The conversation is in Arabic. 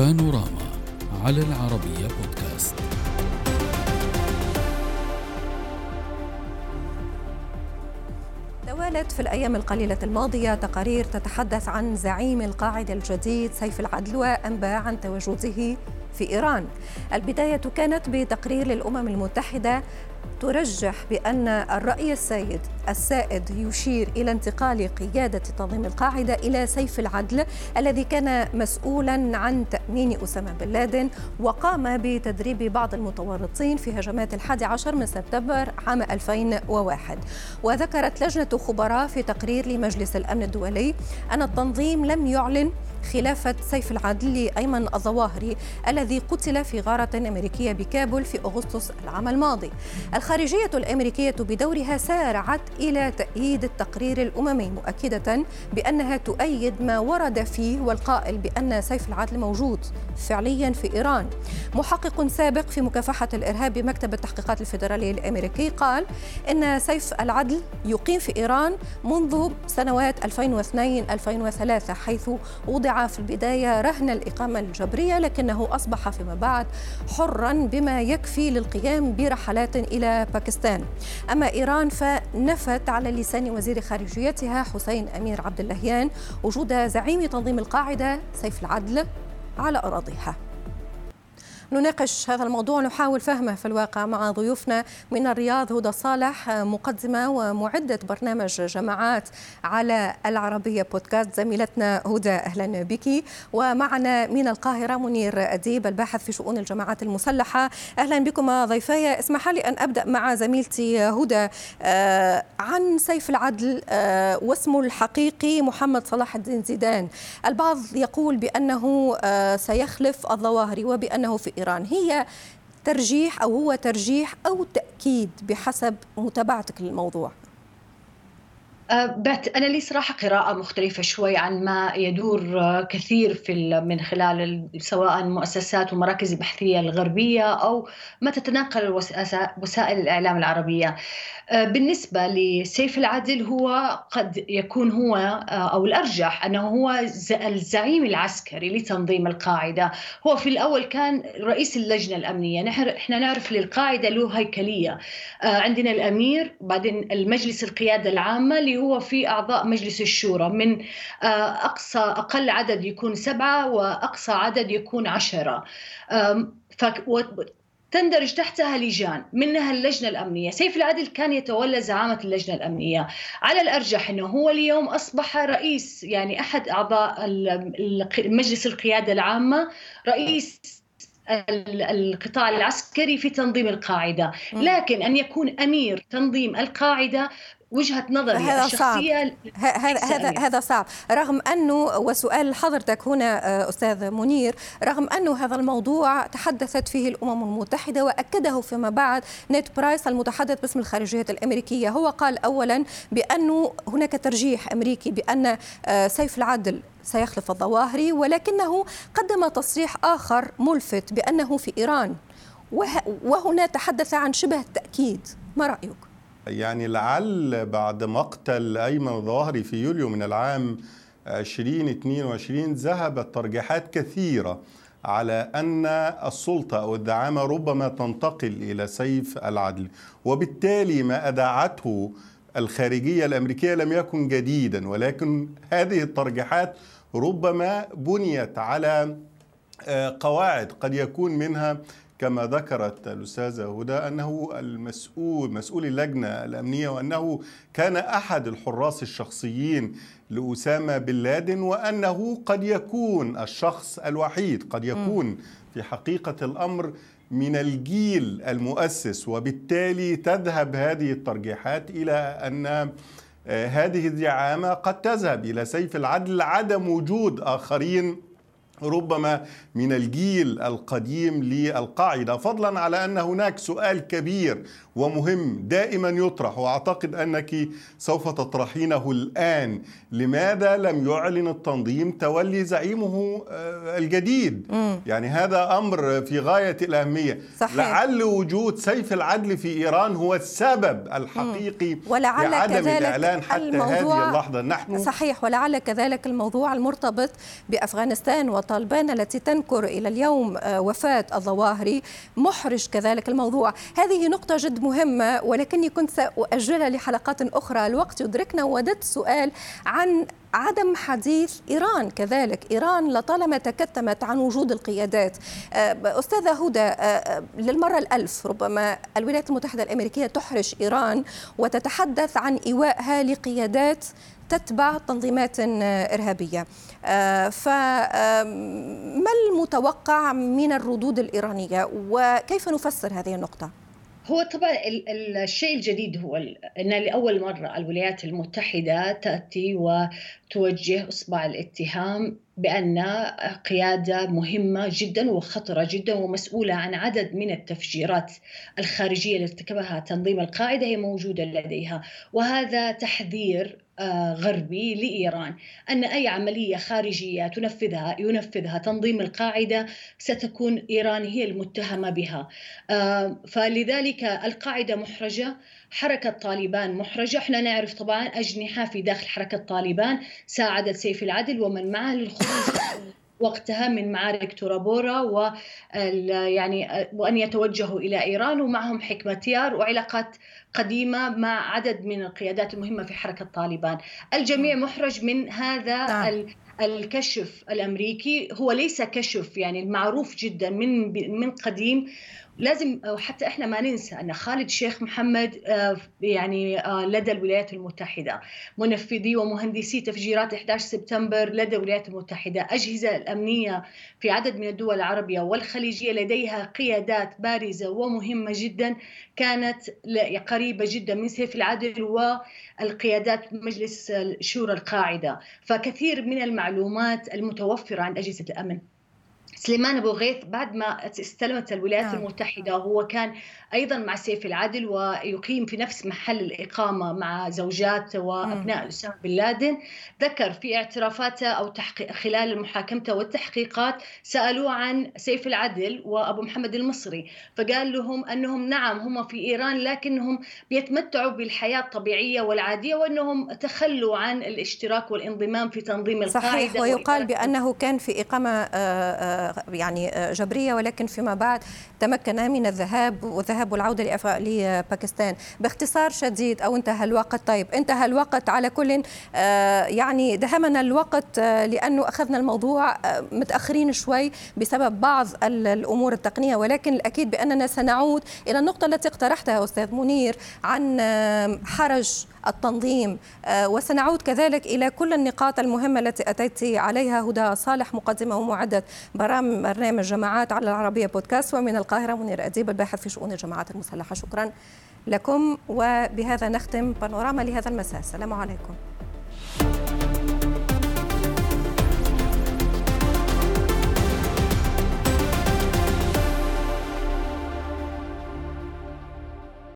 بانوراما على العربية بودكاست. توالت في الأيام القليلة الماضية تقارير تتحدث عن زعيم القاعدة الجديد سيف العدل وأنباء عن تواجده في إيران. البداية كانت بتقرير للأمم المتحدة ترجح بأن الرأي السائد السائد يشير إلى انتقال قيادة تنظيم القاعدة إلى سيف العدل الذي كان مسؤولا عن تأمين أسامة بن لادن وقام بتدريب بعض المتورطين في هجمات الحادي عشر من سبتمبر عام 2001 وذكرت لجنة خبراء في تقرير لمجلس الأمن الدولي أن التنظيم لم يعلن خلافة سيف العدل لأيمن الظواهري الذي قتل في غارة أمريكية بكابول في أغسطس العام الماضي. الخارجية الأمريكية بدورها سارعت إلى تأييد التقرير الأممي مؤكدة بأنها تؤيد ما ورد فيه والقائل بأن سيف العدل موجود فعليا في إيران. محقق سابق في مكافحة الإرهاب بمكتب التحقيقات الفيدرالي الأمريكي قال إن سيف العدل يقيم في إيران منذ سنوات 2002-2003 حيث وضع في البداية رهن الإقامة الجبرية لكنه أصبح فيما بعد حرا بما يكفي للقيام برحلات إلى باكستان. أما إيران فنفت على لسان وزير خارجيتها حسين أمير عبد اللهيان وجود زعيم تنظيم القاعدة سيف العدل على أراضيها. نناقش هذا الموضوع نحاول فهمه في الواقع مع ضيوفنا من الرياض هدى صالح مقدمة ومعدة برنامج جماعات على العربية بودكاست. زميلتنا هدى أهلا بك. ومعنا من القاهرة منير أديب الباحث في شؤون الجماعات المسلحة. أهلا بكم ضيفي اسمح لي أن أبدأ مع زميلتي هدى. آه، عن سيف العدل آه، واسمه الحقيقي محمد صلاح الدين زيدان. البعض يقول بأنه آه، سيخلف الظواهري وبأنه في إيران. هي ترجيح أو هو ترجيح أو تأكيد بحسب متابعتك للموضوع. أه، أنا لي صراحة قراءة مختلفة شوي عن ما يدور أه، كثير في من خلال سواء مؤسسات ومراكز البحثية الغربية أو ما تتناقل وسائل الإعلام العربية. أه، بالنسبة لسيف العدل هو قد يكون هو أو الأرجح أنه هو الزعيم العسكري لتنظيم القاعدة. هو في الأول كان رئيس اللجنة الأمنية. نحن إحنا نعرف للقاعدة له هيكلية. عندنا الأمير بعدين المجلس القيادة العامة اللي هو في أعضاء مجلس الشورى. من آه، أقصى أقل عدد يكون سبعة وأقصى عدد يكون عشرة. تندرج تحتها لجان منها اللجنة الأمنية. سيف العدل كان يتولى زعامة اللجنة الأمنية. على الأرجح أنه هو اليوم أصبح رئيس يعني أحد أعضاء مجلس القيادة العامة رئيس القطاع العسكري في تنظيم القاعدة، لكن أن يكون أمير تنظيم القاعدة وجهة نظري هذا الشخصية هذا هذا هذا صعب. رغم أنه وسؤال حضرتك هنا آه، أستاذ منير رغم انه هذا الموضوع تحدثت فيه الأمم المتحدة وأكده فيما بعد نيت برايس المتحدث باسم الخارجية الأمريكية هو قال اولا بانه هناك ترجيح أمريكي بأن آه، سيف العدل سيخلف الظواهري ولكنه قدم تصريح آخر ملفت بأنه في إيران وهنا تحدث عن شبه التاكيد ما رأيك؟ يعني لعل بعد مقتل أيمن الظواهري في يوليو من العام 2022 ذهبت ترجيحات كثيرة على أن السلطة أو الدعامة ربما تنتقل إلى سيف العدل. وبالتالي ما أدعته الخارجية الأمريكية لم يكن جديدا ولكن هذه الترجيحات ربما بنيت على آه، قواعد قد يكون منها كما ذكرت الأستاذة هدى أنه المسؤول مسؤول اللجنة الأمنية وأنه كان أحد الحراس الشخصيين لأسامة بن لادن وأنه قد يكون الشخص الوحيد قد يكون في حقيقة الأمر من الجيل المؤسس وبالتالي تذهب هذه الترجيحات إلى أن آه، هذه الزعامة قد تذهب إلى سيف العدل عدم وجود آخرين ربما من الجيل القديم للقاعدة. فضلا على أن هناك سؤال كبير ومهم دائما يطرح وأعتقد أنك سوف تطرحينه الآن. لماذا لم يعلن التنظيم تولي زعيمه آه، الجديد؟ مم. يعني هذا أمر في غاية الأهمية. صحيح. لعل وجود سيف العدل في إيران هو السبب الحقيقي ولعل عدم كذلك الإعلان حتى هذه اللحظة. نحن صحيح ولعل كذلك الموضوع المرتبط بأفغانستان طالبان التي تنكر إلى اليوم وفاة الظواهري محرج كذلك الموضوع. هذه نقطة جد مهمة ولكني كنت سأؤجلها لحلقات أخرى. الوقت يدركنا وددت سؤال عن عدم حديث إيران. كذلك إيران لطالما تكتمت عن وجود القيادات. أستاذة هدى للمرة الألف ربما الولايات المتحدة الأمريكية تحرج إيران وتتحدث عن إيوائها لقيادات تتبع تنظيمات إرهابية فما المتوقع من الردود الإيرانية وكيف نفسر هذه النقطة؟ هو طبعا الشيء الجديد هو إن لأول مرة الولايات المتحدة تأتي وتوجه إصبع الاتهام بأن قيادة مهمة جدا وخطرة جدا ومسؤولة عن عدد من التفجيرات الخارجية اللي ارتكبها تنظيم القاعدة هي موجودة لديها. وهذا تحذير غربي لإيران أن أي عملية خارجية تنفذها ينفذها تنظيم القاعدة ستكون إيران هي المتهمة بها. فلذلك القاعدة محرجة. حركة طالبان محرجة. إحنا نعرف طبعا أجنحة في داخل حركة طالبان ساعدت سيف العدل ومن معه للخروج وقتها من معارك تورابورا و يعني وأن يتوجهوا إلى إيران ومعهم حكمتيار وعلاقات قديمة مع عدد من القيادات المهمة في حركة طالبان، الجميع محرج من هذا نعم. الكشف الأمريكي هو ليس كشف يعني المعروف جدا من من قديم. لازم حتى إحنا ما ننسى أن خالد شيخ محمد يعني لدى الولايات المتحدة. منفذي ومهندسي تفجيرات 11 سبتمبر لدى الولايات المتحدة. أجهزة الأمنية في عدد من الدول العربية والخليجية لديها قيادات بارزة ومهمة جدا. كانت قريبة جدا من سيف العدل والقيادات مجلس شورى القاعدة. فكثير من المعلومات المتوفرة عند أجهزة الأمن. سليمان أبو غيث بعد ما استلمت الولايات نعم. المتحدة وهو كان أيضا مع سيف العدل ويقيم في نفس محل الإقامة مع زوجات وأبناء أسامة بن لادن ذكر في اعترافاته أو تحقيق خلال محاكمته والتحقيقات سالوه عن سيف العدل وأبو محمد المصري فقال لهم أنهم نعم هم في إيران لكنهم بيتمتعوا بالحياة الطبيعية والعادية وأنهم تخلوا عن الاشتراك والانضمام في تنظيم القاعدة صحيح ويقال بأنه كان في إقامة يعني جبرية ولكن فيما بعد تمكن من الذهاب والذهاب والعوده لباكستان. باختصار شديد أو انتهى الوقت. طيب انتهى الوقت على كل يعني دهمنا الوقت لأنه أخذنا الموضوع متأخرين شوي بسبب بعض الأمور التقنية. ولكن الأكيد بأننا سنعود إلى النقطة التي اقترحتها أستاذ منير عن حرج التنظيم. وسنعود كذلك إلى كل النقاط المهمة التي أتيت عليها هدى صالح مقدمة ومعدة برنامج جماعات على العربية بودكاست. ومن القاهرة منير أديب الباحث في شؤون الجماعات المسلحة. شكرا لكم. وبهذا نختم بانوراما لهذا المساء. السلام عليكم.